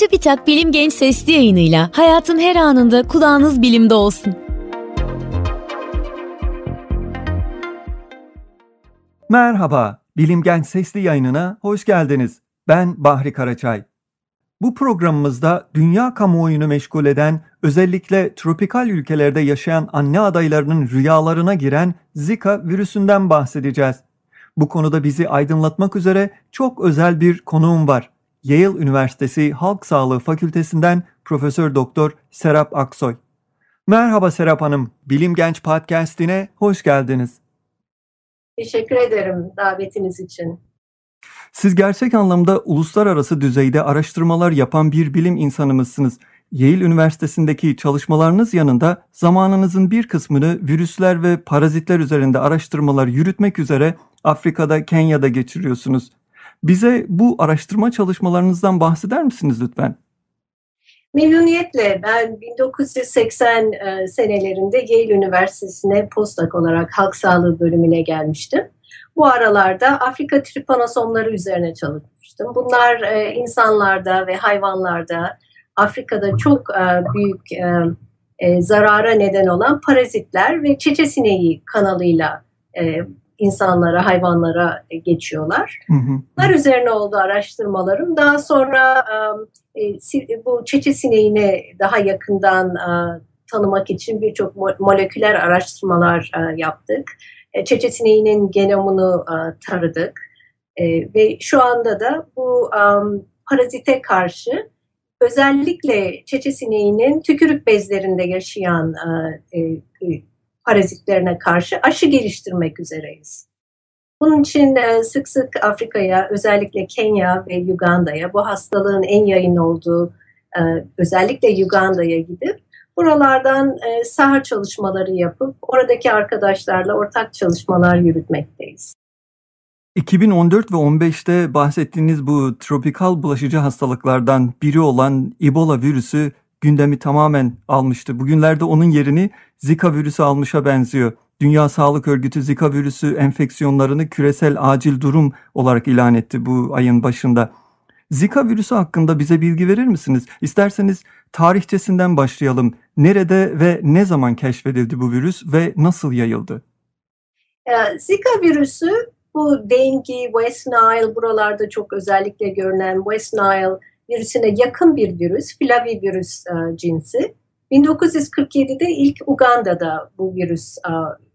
Çubitak Bilim Genç Sesli yayınıyla hayatın her anında kulağınız bilimde olsun. Merhaba, Bilim Genç Sesli yayınına hoş geldiniz. Ben Bahri Karaçay. Bu programımızda dünya kamuoyunu meşgul eden, özellikle tropikal ülkelerde yaşayan anne adaylarının rüyalarına giren Zika virüsünden bahsedeceğiz. Bu konuda bizi aydınlatmak üzere çok özel bir konuğum var. Yale Üniversitesi Halk Sağlığı Fakültesinden Profesör Doktor Serap Aksoy. Merhaba Serap Hanım, Bilim Genç Podcast'ine hoş geldiniz. Teşekkür ederim davetiniz için. Siz gerçek anlamda uluslararası düzeyde araştırmalar yapan bir bilim insanımızsınız. Yale Üniversitesi'ndeki çalışmalarınız yanında zamanınızın bir kısmını virüsler ve parazitler üzerinde araştırmalar yürütmek üzere Afrika'da, Kenya'da geçiriyorsunuz. Bize bu araştırma çalışmalarınızdan bahseder misiniz lütfen? Memnuniyetle ben 1980 e, senelerinde Yale Üniversitesi'ne postdoc olarak halk sağlığı bölümüne gelmiştim. Bu aralarda Afrika tripanosomları üzerine çalışmıştım. Bunlar e, insanlarda ve hayvanlarda Afrika'da çok e, büyük zarara neden olan parazitler ve çeçe sineği kanalıyla insanlara, hayvanlara geçiyorlar. Hı hı. Bunlar üzerine oldu araştırmalarım. Daha sonra e, bu çeçe sineğini daha yakından e, tanımak için birçok moleküler araştırmalar e, yaptık. E, çeçe sineğinin genomunu e, taradık. E, ve şu anda da bu parazite karşı özellikle çeçe sineğinin tükürük bezlerinde yaşayan e, e, parazitlerine karşı aşı geliştirmek üzereyiz. Bunun için e, sık sık Afrika'ya, özellikle Kenya ve Uganda'ya, bu hastalığın en yayın olduğu e, özellikle Uganda'ya gidip buralardan e, saha çalışmaları yapıp oradaki arkadaşlarla ortak çalışmalar yürütmekteyiz. 2014 ve 15'te bahsettiğiniz bu tropikal bulaşıcı hastalıklardan biri olan Ebola virüsü gündemi tamamen almıştı. Bugünlerde onun yerini Zika virüsü almışa benziyor. Dünya Sağlık Örgütü Zika virüsü enfeksiyonlarını küresel acil durum olarak ilan etti bu ayın başında. Zika virüsü hakkında bize bilgi verir misiniz? İsterseniz tarihçesinden başlayalım. Nerede ve ne zaman keşfedildi bu virüs ve nasıl yayıldı? Zika virüsü bu dengue, West Nile buralarda çok özellikle görünen West Nile virüsüne yakın bir virüs, flavivirüs e, cinsi. 1947'de ilk Uganda'da bu virüs e,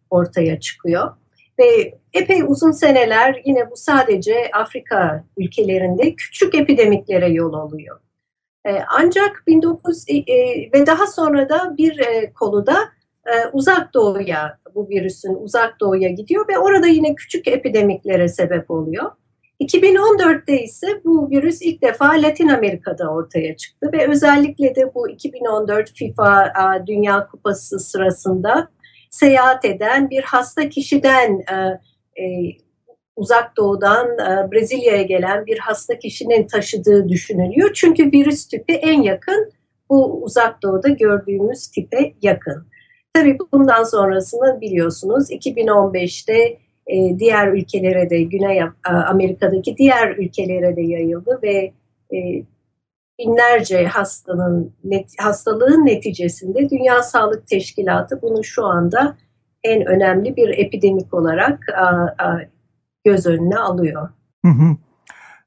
ortaya çıkıyor. Ve epey uzun seneler yine bu sadece Afrika ülkelerinde küçük epidemiklere yol alıyor. E, ancak 19 e, e, ve daha sonra da bir konuda uzak doğuya bu virüsün uzak doğuya gidiyor ve orada yine küçük epidemiklere sebep oluyor. 2014'te ise bu virüs ilk defa Latin Amerika'da ortaya çıktı ve özellikle de bu 2014 FIFA Dünya Kupası sırasında seyahat eden bir hasta kişiden e, e, uzak doğudan e, Brezilya'ya gelen bir hasta kişinin taşıdığı düşünülüyor. Çünkü virüs tipi en yakın bu uzak doğuda gördüğümüz tipe yakın. Tabii bundan sonrasını biliyorsunuz 2015'te e, diğer ülkelere de Güney Amerika'daki diğer ülkelere de yayıldı ve e, binlerce hastanın hastalığın neticesinde Dünya Sağlık Teşkilatı bunu şu anda en önemli bir epidemik olarak göz önüne alıyor. Hı hı.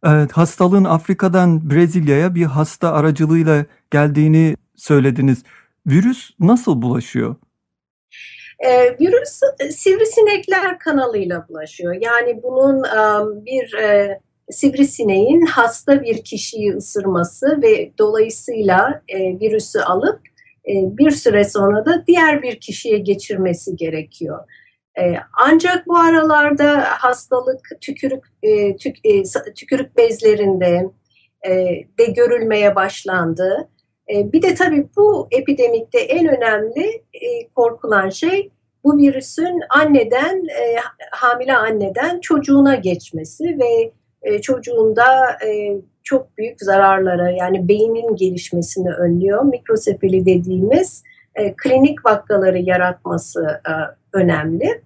Evet, hastalığın Afrika'dan Brezilya'ya bir hasta aracılığıyla geldiğini söylediniz. Virüs nasıl bulaşıyor? E, virüs sivrisinekler kanalıyla bulaşıyor. Yani bunun um, bir e, sivrisineğin hasta bir kişiyi ısırması ve dolayısıyla e, virüsü alıp e, bir süre sonra da diğer bir kişiye geçirmesi gerekiyor. E, ancak bu aralarda hastalık tükürük e, tük, e, tükürük bezlerinde e, de görülmeye başlandı. E, bir de tabii bu epidemikte en önemli e, korkulan şey bu virüsün anneden e, hamile anneden çocuğuna geçmesi ve e, çocuğunda çok büyük zararlara yani beynin gelişmesini önlüyor. Mikrosefali dediğimiz klinik vakaları yaratması önemli.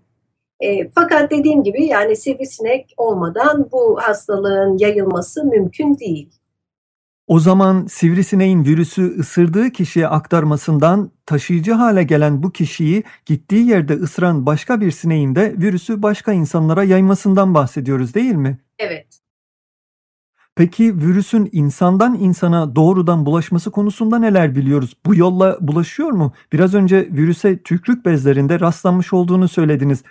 Fakat dediğim gibi yani sivrisinek olmadan bu hastalığın yayılması mümkün değil. O zaman sivrisineğin virüsü ısırdığı kişiye aktarmasından taşıyıcı hale gelen bu kişiyi gittiği yerde ısıran başka bir sineğin de virüsü başka insanlara yaymasından bahsediyoruz değil mi? Evet. Peki virüsün insandan insana doğrudan bulaşması konusunda neler biliyoruz? Bu yolla bulaşıyor mu? Biraz önce virüse tükrük bezlerinde rastlanmış olduğunu söylediniz.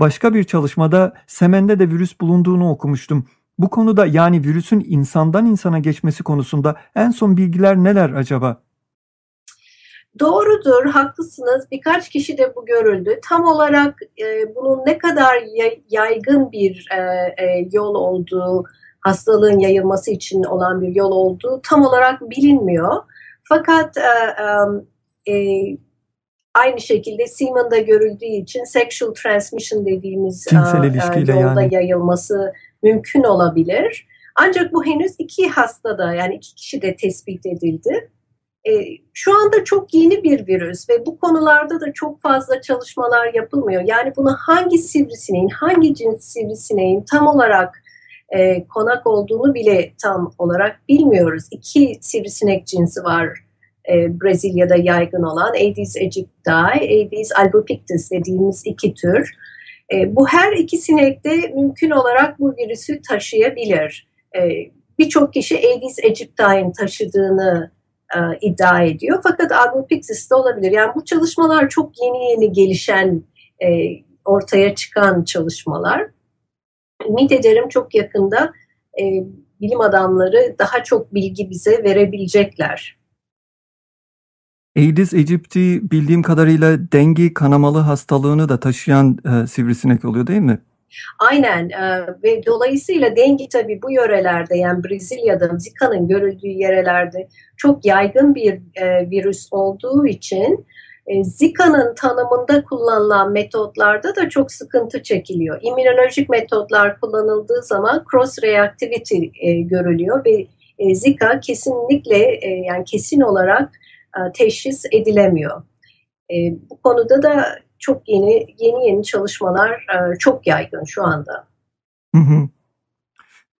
Başka bir çalışmada semende de virüs bulunduğunu okumuştum. Bu konuda yani virüsün insandan insana geçmesi konusunda en son bilgiler neler acaba? Doğrudur, haklısınız. Birkaç kişi de bu görüldü. Tam olarak e, bunun ne kadar yaygın bir e, e, yol olduğu, hastalığın yayılması için olan bir yol olduğu tam olarak bilinmiyor. Fakat e, e, e aynı şekilde Siemens'da görüldüğü için sexual transmission dediğimiz Cinsel e, ilişkiyle yolda yani. yayılması mümkün olabilir. Ancak bu henüz iki hastada yani iki kişi de tespit edildi. E, şu anda çok yeni bir virüs ve bu konularda da çok fazla çalışmalar yapılmıyor. Yani bunu hangi sivrisineğin, hangi cins sivrisineğin tam olarak e, konak olduğunu bile tam olarak bilmiyoruz. İki sivrisinek cinsi var e, Brezilya'da yaygın olan Aedes aegypti, Aedes albopictus dediğimiz iki tür. E, bu her iki sinekte mümkün olarak bu virüsü taşıyabilir. E, Birçok kişi Aedes aegypti'nin taşıdığını e, iddia ediyor. Fakat albopictus de olabilir. Yani bu çalışmalar çok yeni yeni gelişen, e, ortaya çıkan çalışmalar. Ümit ederim çok yakında e, bilim adamları daha çok bilgi bize verebilecekler. Aedes aegypti bildiğim kadarıyla dengi kanamalı hastalığını da taşıyan e, sivrisinek oluyor değil mi? Aynen e, ve dolayısıyla dengi tabii bu yörelerde yani Brezilya'da Zika'nın görüldüğü yerlerde çok yaygın bir e, virüs olduğu için e, Zika'nın tanımında kullanılan metotlarda da çok sıkıntı çekiliyor. İmmünolojik metotlar kullanıldığı zaman cross reactivity e, görülüyor ve e, Zika kesinlikle e, yani kesin olarak teşhis edilemiyor. E, bu konuda da çok yeni yeni yeni çalışmalar e, çok yaygın şu anda. Hı hı.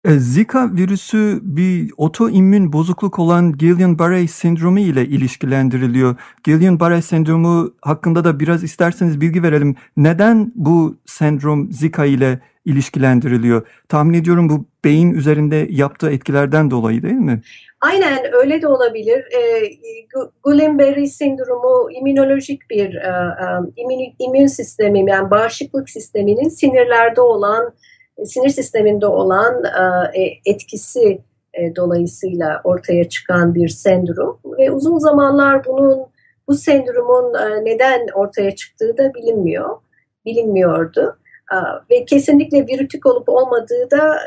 E, Zika virüsü bir otoimmün bozukluk olan Guillain-Barré sendromu ile ilişkilendiriliyor. Guillain-Barré sendromu hakkında da biraz isterseniz bilgi verelim. Neden bu sendrom Zika ile ilişkilendiriliyor? Tahmin ediyorum bu beyin üzerinde yaptığı etkilerden dolayı değil mi? Aynen öyle de olabilir. E, Guillain-Barré sendromu immünolojik bir e, e, immün, immün sistemi yani bağışıklık sisteminin sinirlerde olan sinir sisteminde olan e, e, etkisi e, dolayısıyla ortaya çıkan bir sendrom ve uzun zamanlar bunun bu sendromun neden ortaya çıktığı da bilinmiyor, bilinmiyordu ve kesinlikle virütik olup olmadığı da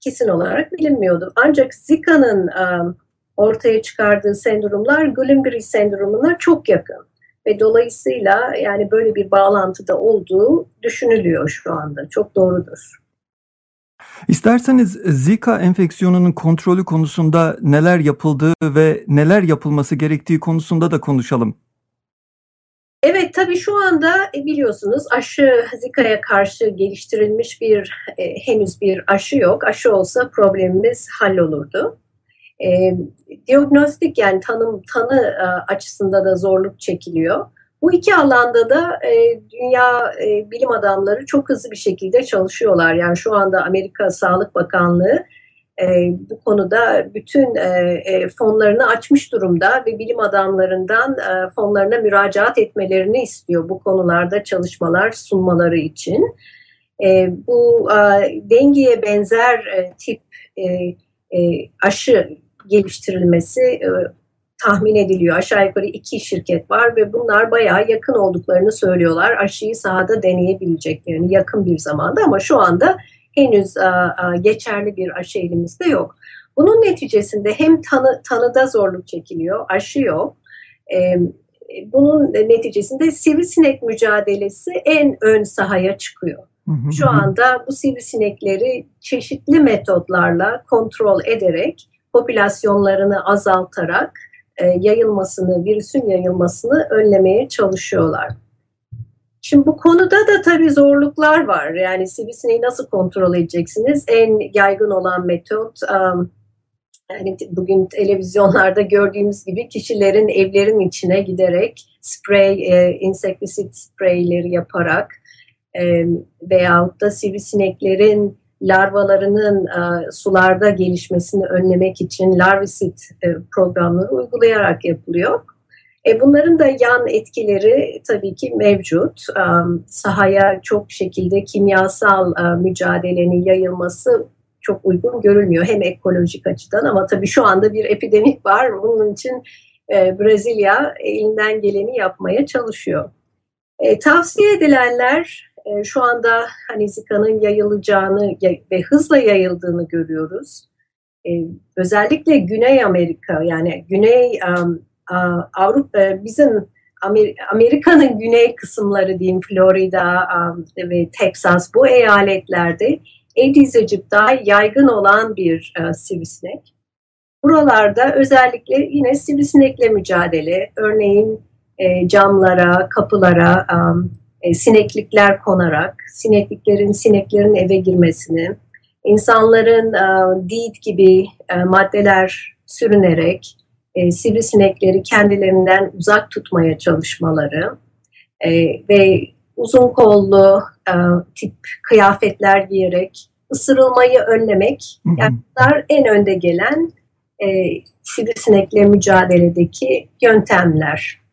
kesin olarak bilinmiyordu. Ancak Zika'nın ortaya çıkardığı sendromlar Guillain-Barré sendromuna çok yakın ve dolayısıyla yani böyle bir bağlantıda olduğu düşünülüyor şu anda. Çok doğrudur. İsterseniz Zika enfeksiyonunun kontrolü konusunda neler yapıldığı ve neler yapılması gerektiği konusunda da konuşalım. Evet tabii şu anda e, biliyorsunuz aşı Zika'ya karşı geliştirilmiş bir e, henüz bir aşı yok. Aşı olsa problemimiz hallolurdu. E, diagnostik yani tanım tanı e, açısında da zorluk çekiliyor. Bu iki alanda da e, dünya e, bilim adamları çok hızlı bir şekilde çalışıyorlar. Yani şu anda Amerika Sağlık Bakanlığı e, bu konuda bütün e, e, fonlarını açmış durumda ve bilim adamlarından e, fonlarına müracaat etmelerini istiyor bu konularda çalışmalar sunmaları için. E, bu e, dengeye benzer e, tip e, e, aşı geliştirilmesi e, tahmin ediliyor. Aşağı yukarı iki şirket var ve bunlar bayağı yakın olduklarını söylüyorlar. Aşıyı sahada deneyebileceklerini yakın bir zamanda ama şu anda henüz geçerli bir aşı elimizde yok. Bunun neticesinde hem tanı, tanıda zorluk çekiliyor, aşı yok. bunun neticesinde sivrisinek mücadelesi en ön sahaya çıkıyor. Şu anda bu sivrisinekleri çeşitli metotlarla kontrol ederek popülasyonlarını azaltarak e, yayılmasını, virüsün yayılmasını önlemeye çalışıyorlar. Şimdi bu konuda da tabii zorluklar var. Yani sivrisineği nasıl kontrol edeceksiniz? En yaygın olan metot yani bugün televizyonlarda gördüğümüz gibi kişilerin evlerin içine giderek sprey, insektisit spreyleri yaparak veyahut da sivrisineklerin larvalarının e, sularda gelişmesini önlemek için larvisit e, programları uygulayarak yapılıyor. E, bunların da yan etkileri tabii ki mevcut. E, sahaya çok şekilde kimyasal e, mücadelenin yayılması çok uygun görülmüyor. Hem ekolojik açıdan ama tabii şu anda bir epidemik var. Bunun için e, Brezilya elinden geleni yapmaya çalışıyor. E, tavsiye edilenler e, şu anda hani Zika'nın yayılacağını ve hızla yayıldığını görüyoruz. E, özellikle Güney Amerika yani Güney um, Avrupa bizim Amerika'nın güney kısımları diyeyim Florida ve Texas bu eyaletlerde Aedes aegypti yaygın olan bir uh, sivrisinek. Buralarda özellikle yine sivrisinekle mücadele, örneğin e, camlara, kapılara e, sineklikler konarak, sinekliklerin sineklerin eve girmesini, insanların e, DEET gibi e, maddeler sürünerek e, sivrisinekleri kendilerinden uzak tutmaya çalışmaları e, ve uzun kollu e, tip kıyafetler giyerek ısırılmayı önlemek, yani bunlar en önde gelen e, sivrisinekle mücadeledeki yöntemler.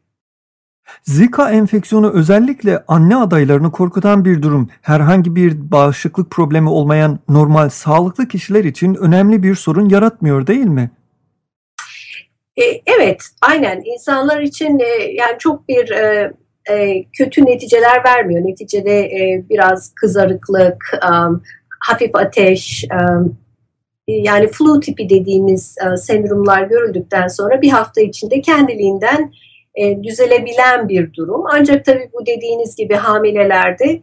Zika enfeksiyonu özellikle anne adaylarını korkutan bir durum. Herhangi bir bağışıklık problemi olmayan normal sağlıklı kişiler için önemli bir sorun yaratmıyor değil mi? E, evet, aynen. İnsanlar için e, yani çok bir e, e, kötü neticeler vermiyor. Neticede e, biraz kızarıklık, um, hafif ateş, um, yani flu tipi dediğimiz uh, sendromlar görüldükten sonra bir hafta içinde kendiliğinden e, düzelebilen bir durum. Ancak tabii bu dediğiniz gibi hamilelerde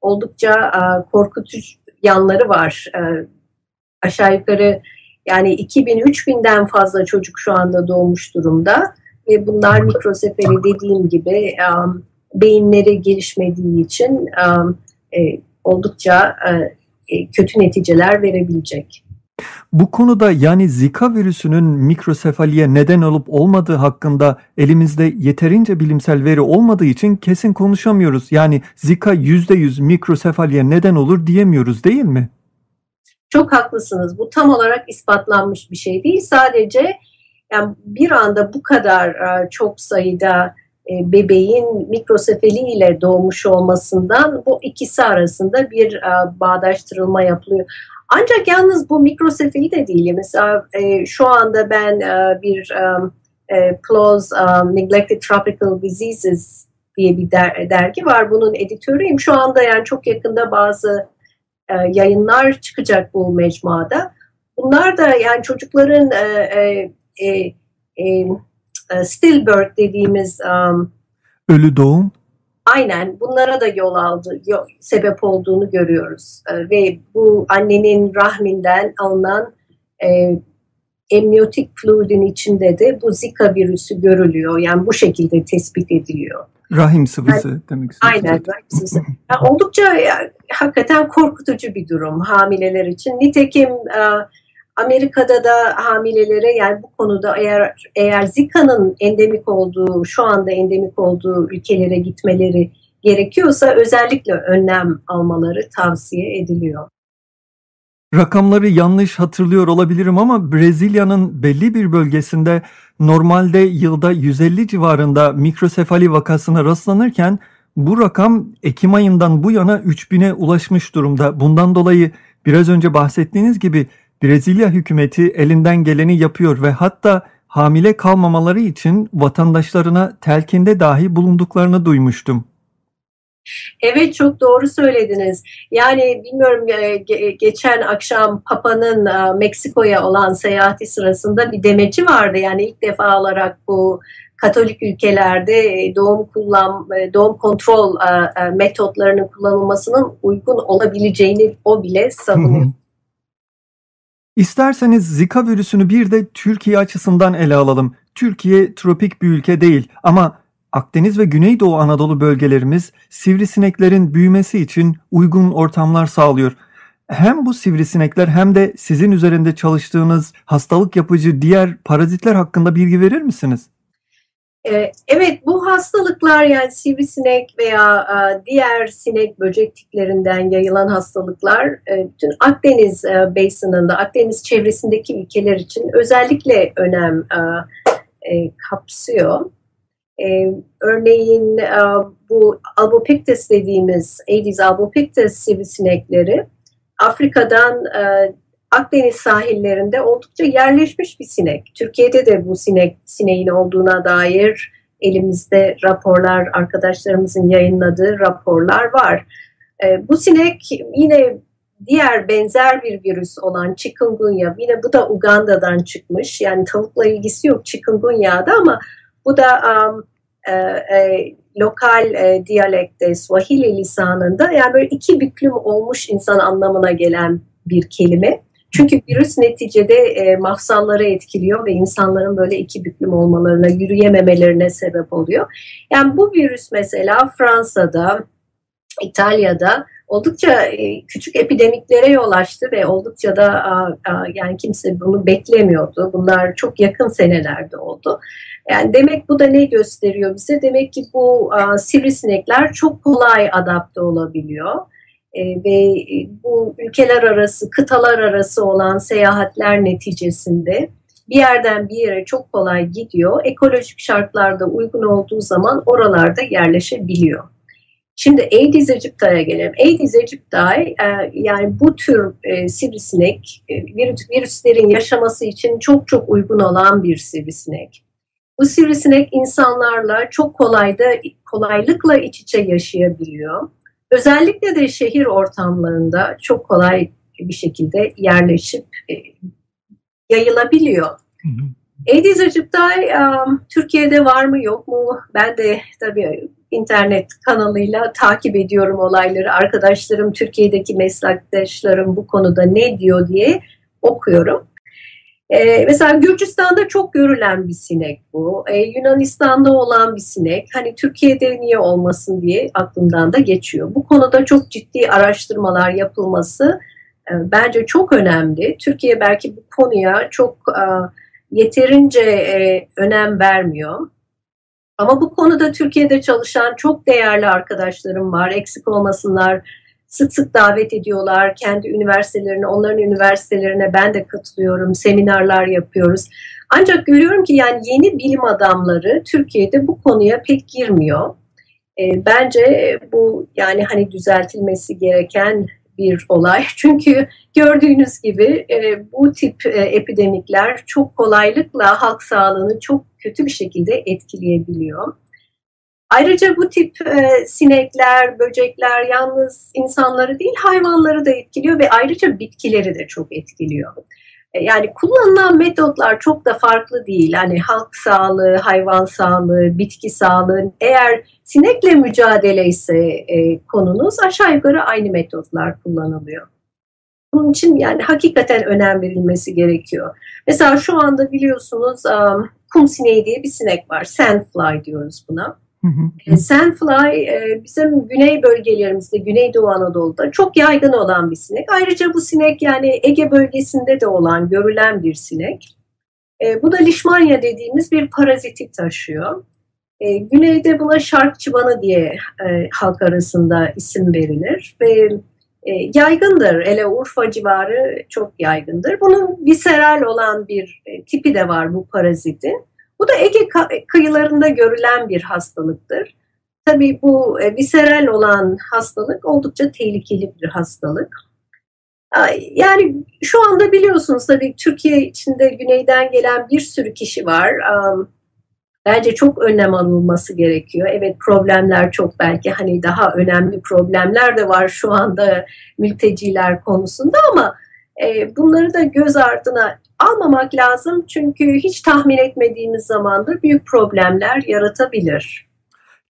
oldukça e, korkutucu yanları var. E, aşağı yukarı yani 2000-3000'den fazla çocuk şu anda doğmuş durumda ve bunlar mikrosefali dediğim gibi um, beyinleri gelişmediği için um, e, oldukça e, kötü neticeler verebilecek. Bu konuda yani Zika virüsünün mikrosefaliye neden olup olmadığı hakkında elimizde yeterince bilimsel veri olmadığı için kesin konuşamıyoruz. Yani Zika %100 mikrosefaliye neden olur diyemiyoruz değil mi? Çok haklısınız. Bu tam olarak ispatlanmış bir şey değil. Sadece yani bir anda bu kadar e, çok sayıda e, bebeğin mikrosefali ile doğmuş olmasından bu ikisi arasında bir e, bağdaştırılma yapılıyor. Ancak yalnız bu mikrosefali de değil. Mesela şu anda ben bir PLOS Neglected Tropical Diseases diye bir der, dergi var. Bunun editörüyüm. Şu anda yani çok yakında bazı e, yayınlar çıkacak bu mecmuada. Bunlar da yani çocukların e, e, e, e, stillbirth dediğimiz um, ölü doğum aynen bunlara da yol aldı, yol, sebep olduğunu görüyoruz. E, ve bu annenin rahminden alınan e, emniyotik fluidin içinde de bu Zika virüsü görülüyor. Yani bu şekilde tespit ediliyor. Rahim sıvısı yani, demek istiyorsunuz. Aynen rahim sıvısı. Yani oldukça yani, hakikaten korkutucu bir durum hamileler için. Nitekim e, Amerika'da da hamilelere yani bu konuda eğer eğer Zika'nın endemik olduğu, şu anda endemik olduğu ülkelere gitmeleri gerekiyorsa özellikle önlem almaları tavsiye ediliyor. Rakamları yanlış hatırlıyor olabilirim ama Brezilya'nın belli bir bölgesinde normalde yılda 150 civarında mikrosefali vakasına rastlanırken bu rakam Ekim ayından bu yana 3000'e ulaşmış durumda. Bundan dolayı biraz önce bahsettiğiniz gibi Brezilya hükümeti elinden geleni yapıyor ve hatta hamile kalmamaları için vatandaşlarına telkinde dahi bulunduklarını duymuştum. Evet çok doğru söylediniz. Yani bilmiyorum e, geçen akşam Papa'nın e, Meksiko'ya olan seyahati sırasında bir demeci vardı. Yani ilk defa olarak bu Katolik ülkelerde e, doğum kullan doğum kontrol metotlarının kullanılmasının uygun olabileceğini o bile savunuyor. İsterseniz Zika virüsünü bir de Türkiye açısından ele alalım. Türkiye tropik bir ülke değil ama Akdeniz ve Güneydoğu Anadolu bölgelerimiz sivrisineklerin büyümesi için uygun ortamlar sağlıyor. hem bu sivrisinekler hem de sizin üzerinde çalıştığınız hastalık yapıcı diğer parazitler hakkında bilgi verir misiniz? Ee, evet bu hastalıklar yani sivrisinek veya e, diğer sinek böcek tiklerinden yayılan hastalıklar e, bütün Akdeniz e, basinında, Akdeniz çevresindeki ülkeler için özellikle önem kapsıyor. Örneğin bu albopictus dediğimiz Aedes albopictus sivrisinekleri Afrika'dan Akdeniz sahillerinde oldukça yerleşmiş bir sinek. Türkiye'de de bu sinek sineğin olduğuna dair elimizde raporlar, arkadaşlarımızın yayınladığı raporlar var. E, bu sinek yine diğer benzer bir virüs olan chikungunya, yine bu da Uganda'dan çıkmış. Yani tavukla ilgisi yok chikungunya'da ama bu da um, e, e, lokal e, diyalekte, Swahili lisanında yani böyle iki büklüm olmuş insan anlamına gelen bir kelime. Çünkü virüs neticede e, mafsalları etkiliyor ve insanların böyle iki büklüm olmalarına, yürüyememelerine sebep oluyor. Yani bu virüs mesela Fransa'da, İtalya'da oldukça e, küçük epidemiklere yol açtı ve oldukça da yani kimse bunu beklemiyordu. Bunlar çok yakın senelerde oldu. Yani demek bu da ne gösteriyor bize? Demek ki bu sivrisinekler çok kolay adapte olabiliyor e, ve e, bu ülkeler arası, kıtalar arası olan seyahatler neticesinde bir yerden bir yere çok kolay gidiyor. Ekolojik şartlarda uygun olduğu zaman oralarda yerleşebiliyor. Şimdi Aedes aegypti'ye gelelim. Aedes aegypti e, yani bu tür e, sivrisinek e, virüs, virüslerin yaşaması için çok çok uygun olan bir sivrisinek. Bu sivrisinek insanlarla çok kolayda kolaylıkla iç içe yaşayabiliyor. Özellikle de şehir ortamlarında çok kolay bir şekilde yerleşip e, yayılabiliyor. Hı hı. Aedes aegypti um, Türkiye'de var mı yok mu? Ben de tabii internet kanalıyla takip ediyorum olayları. Arkadaşlarım, Türkiye'deki meslektaşlarım bu konuda ne diyor diye okuyorum. Ee, mesela Gürcistan'da çok görülen bir sinek bu. Ee, Yunanistan'da olan bir sinek. Hani Türkiye'de niye olmasın diye aklımdan da geçiyor. Bu konuda çok ciddi araştırmalar yapılması e, bence çok önemli. Türkiye belki bu konuya çok e, yeterince e, önem vermiyor. Ama bu konuda Türkiye'de çalışan çok değerli arkadaşlarım var. Eksik olmasınlar sık sık davet ediyorlar kendi üniversitelerine, onların üniversitelerine ben de katılıyorum, seminerler yapıyoruz. Ancak görüyorum ki yani yeni bilim adamları Türkiye'de bu konuya pek girmiyor. E, bence bu yani hani düzeltilmesi gereken bir olay. Çünkü gördüğünüz gibi e, bu tip e, epidemikler çok kolaylıkla halk sağlığını çok kötü bir şekilde etkileyebiliyor. Ayrıca bu tip e, sinekler, böcekler yalnız insanları değil hayvanları da etkiliyor ve ayrıca bitkileri de çok etkiliyor. E, yani kullanılan metotlar çok da farklı değil. Hani halk sağlığı, hayvan sağlığı, bitki sağlığı. Eğer sinekle mücadele ise e, konunuz aşağı yukarı aynı metotlar kullanılıyor. Bunun için yani hakikaten önem verilmesi gerekiyor. Mesela şu anda biliyorsunuz um, kum sineği diye bir sinek var. Sandfly diyoruz buna. Hı hı. E, Sandfly e, bizim güney bölgelerimizde, Güneydoğu Anadolu'da çok yaygın olan bir sinek. Ayrıca bu sinek yani Ege bölgesinde de olan, görülen bir sinek. E, bu da Leishmania dediğimiz bir paraziti taşıyor. Güneyde buna şark çıbanı diye halk arasında isim verilir ve yaygındır. Ele Urfa civarı çok yaygındır. Bunun viseral olan bir tipi de var bu parazitin. Bu da Ege kıyılarında görülen bir hastalıktır. Tabii bu e, viseral olan hastalık oldukça tehlikeli bir hastalık. Yani şu anda biliyorsunuz tabii Türkiye içinde güneyden gelen bir sürü kişi var. Bence çok önlem alınması gerekiyor. Evet problemler çok belki hani daha önemli problemler de var şu anda mülteciler konusunda ama e, bunları da göz ardına almamak lazım çünkü hiç tahmin etmediğimiz zamanda büyük problemler yaratabilir.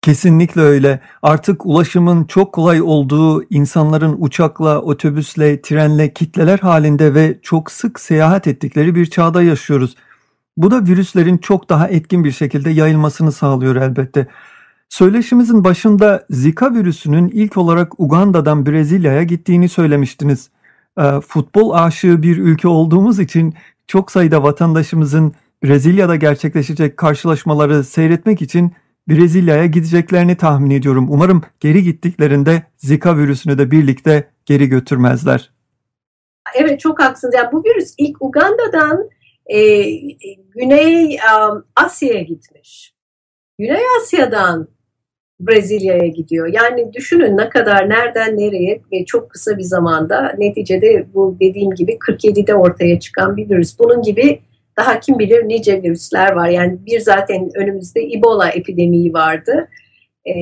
Kesinlikle öyle. Artık ulaşımın çok kolay olduğu, insanların uçakla, otobüsle, trenle kitleler halinde ve çok sık seyahat ettikleri bir çağda yaşıyoruz. Bu da virüslerin çok daha etkin bir şekilde yayılmasını sağlıyor elbette. Söyleşimizin başında Zika virüsünün ilk olarak Uganda'dan Brezilya'ya gittiğini söylemiştiniz. e, futbol aşığı bir ülke olduğumuz için çok sayıda vatandaşımızın Brezilya'da gerçekleşecek karşılaşmaları seyretmek için Brezilya'ya gideceklerini tahmin ediyorum. Umarım geri gittiklerinde Zika virüsünü de birlikte geri götürmezler. Evet çok haklısınız. Yani bu virüs ilk Uganda'dan e, Güney um, Asya'ya gitmiş. Güney Asya'dan Brezilya'ya gidiyor. Yani düşünün ne kadar nereden nereye ve çok kısa bir zamanda neticede bu dediğim gibi 47'de ortaya çıkan bir virüs. Bunun gibi daha kim bilir nice virüsler var. Yani bir zaten önümüzde Ebola epidemiyi vardı. E,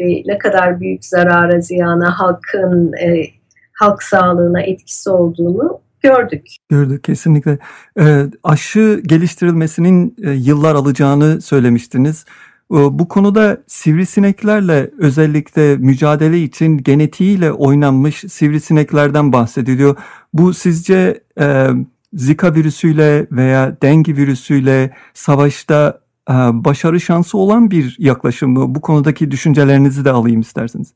ve ne kadar büyük zarara, ziyana, halkın e, halk sağlığına etkisi olduğunu gördük. Gördük kesinlikle. E, aşı geliştirilmesinin e, yıllar alacağını söylemiştiniz. E, bu konuda sivrisineklerle özellikle mücadele için genetiğiyle oynanmış sivrisineklerden bahsediliyor. Bu sizce e, Zika virüsüyle veya dengi virüsüyle savaşta e, başarı şansı olan bir yaklaşım mı? Bu konudaki düşüncelerinizi de alayım isterseniz.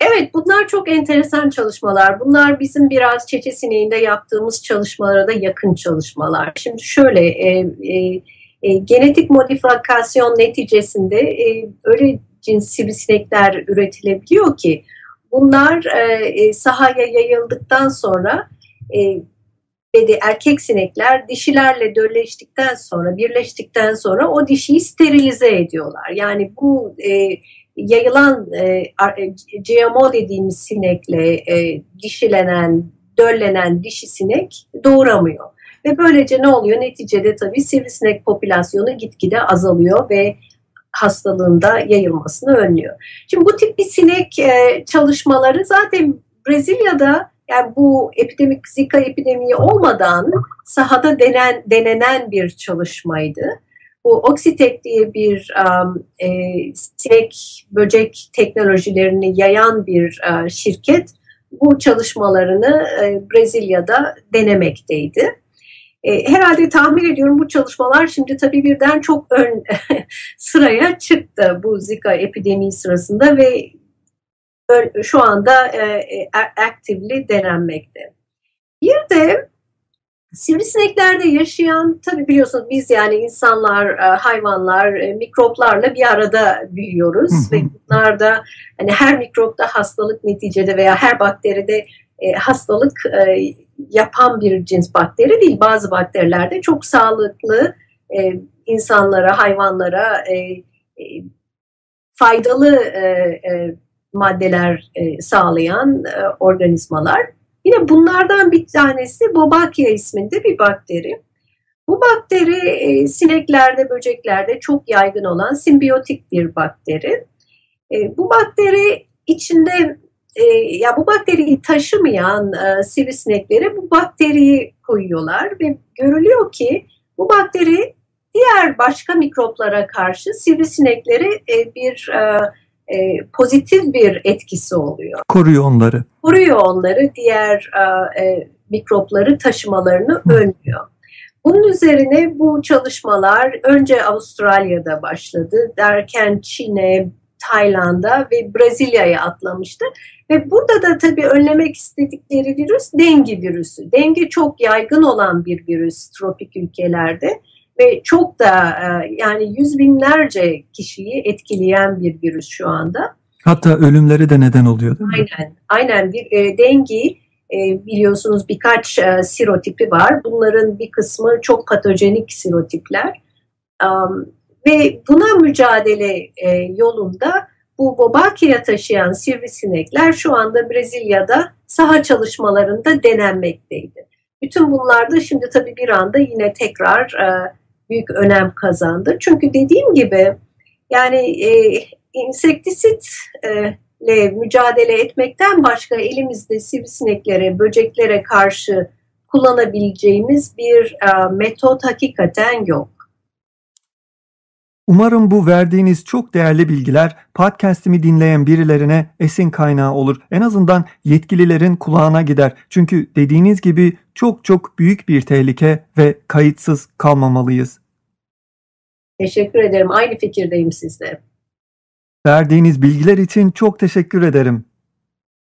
Evet bunlar çok enteresan çalışmalar. Bunlar bizim biraz çeçe sineğinde yaptığımız çalışmalara da yakın çalışmalar. Şimdi şöyle e, e, e, genetik modifikasyon neticesinde e, öyle cins sivrisinekler üretilebiliyor ki bunlar e, e sahaya yayıldıktan sonra e, ve erkek sinekler dişilerle dölleştikten sonra, birleştikten sonra o dişiyi sterilize ediyorlar. Yani bu e, yayılan e, e GMO dediğimiz sinekle e, dişilenen, döllenen dişi sinek doğuramıyor. Ve böylece ne oluyor? Neticede tabii sivrisinek popülasyonu gitgide azalıyor ve hastalığında yayılmasını önlüyor. Şimdi bu tip bir sinek e, çalışmaları zaten Brezilya'da yani bu epidemik Zika epidemiyi olmadan sahada denen, denenen bir çalışmaydı. Bu Oxitec diye bir um, e, sinek böcek teknolojilerini yayan bir uh, şirket bu çalışmalarını e, Brezilya'da denemekteydi. E, herhalde tahmin ediyorum bu çalışmalar şimdi tabii birden çok ön sıraya çıktı bu Zika epidemisi sırasında ve şu anda e, e actively denenmekte. Bir de sivrisineklerde yaşayan tabi biliyorsunuz biz yani insanlar, e, hayvanlar, mikroplarla bir arada büyüyoruz hı hı. ve bunlar da hani her mikropta hastalık neticede veya her bakteride hastalık yapan bir cins bakteri değil. Bazı bakterilerde çok sağlıklı e, insanlara, hayvanlara e, e, faydalı e, e, maddeler e, sağlayan e, organizmalar. Yine bunlardan bir tanesi Bobakia isminde bir bakteri. Bu bakteri e, sineklerde, böceklerde çok yaygın olan simbiyotik bir bakteri. E, bu bakteri içinde e, ya bu bakteriyi taşımayan e, sivrisineklere bu bakteriyi koyuyorlar ve görülüyor ki bu bakteri diğer başka mikroplara karşı sivrisineklere e, bir e, e, pozitif bir etkisi oluyor. Koruyor onları. Koruyor onları, diğer e, e, mikropları taşımalarını Hı. önlüyor. Bunun üzerine bu çalışmalar önce Avustralya'da başladı, derken Çin'e, Tayland'a ve Brezilya'ya atlamıştı. Ve burada da tabii önlemek istedikleri virüs dengi virüsü. Dengi çok yaygın olan bir virüs tropik ülkelerde ve çok da e, yani yüz binlerce kişiyi etkileyen bir virüs şu anda. Hatta ölümleri de neden oluyor değil mi? Aynen, aynen bir e, dengi e, biliyorsunuz birkaç e, sirotipi var. Bunların bir kısmı çok patojenik sirotipler. Um, ve buna mücadele e, yolunda bu Bobakia taşıyan sivrisinekler şu anda Brezilya'da saha çalışmalarında denenmekteydi. Bütün bunlar da şimdi tabii bir anda yine tekrar e, büyük önem kazandı. Çünkü dediğim gibi yani e, insektisitle mücadele etmekten başka elimizde sivrisineklere, böceklere karşı kullanabileceğimiz bir e, metot hakikaten yok. Umarım bu verdiğiniz çok değerli bilgiler podcast'imi dinleyen birilerine esin kaynağı olur. En azından yetkililerin kulağına gider. Çünkü dediğiniz gibi çok çok büyük bir tehlike ve kayıtsız kalmamalıyız. Teşekkür ederim. Aynı fikirdeyim sizle. Verdiğiniz bilgiler için çok teşekkür ederim.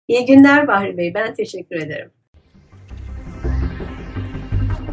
İyi günler Bahri Bey. Ben teşekkür ederim.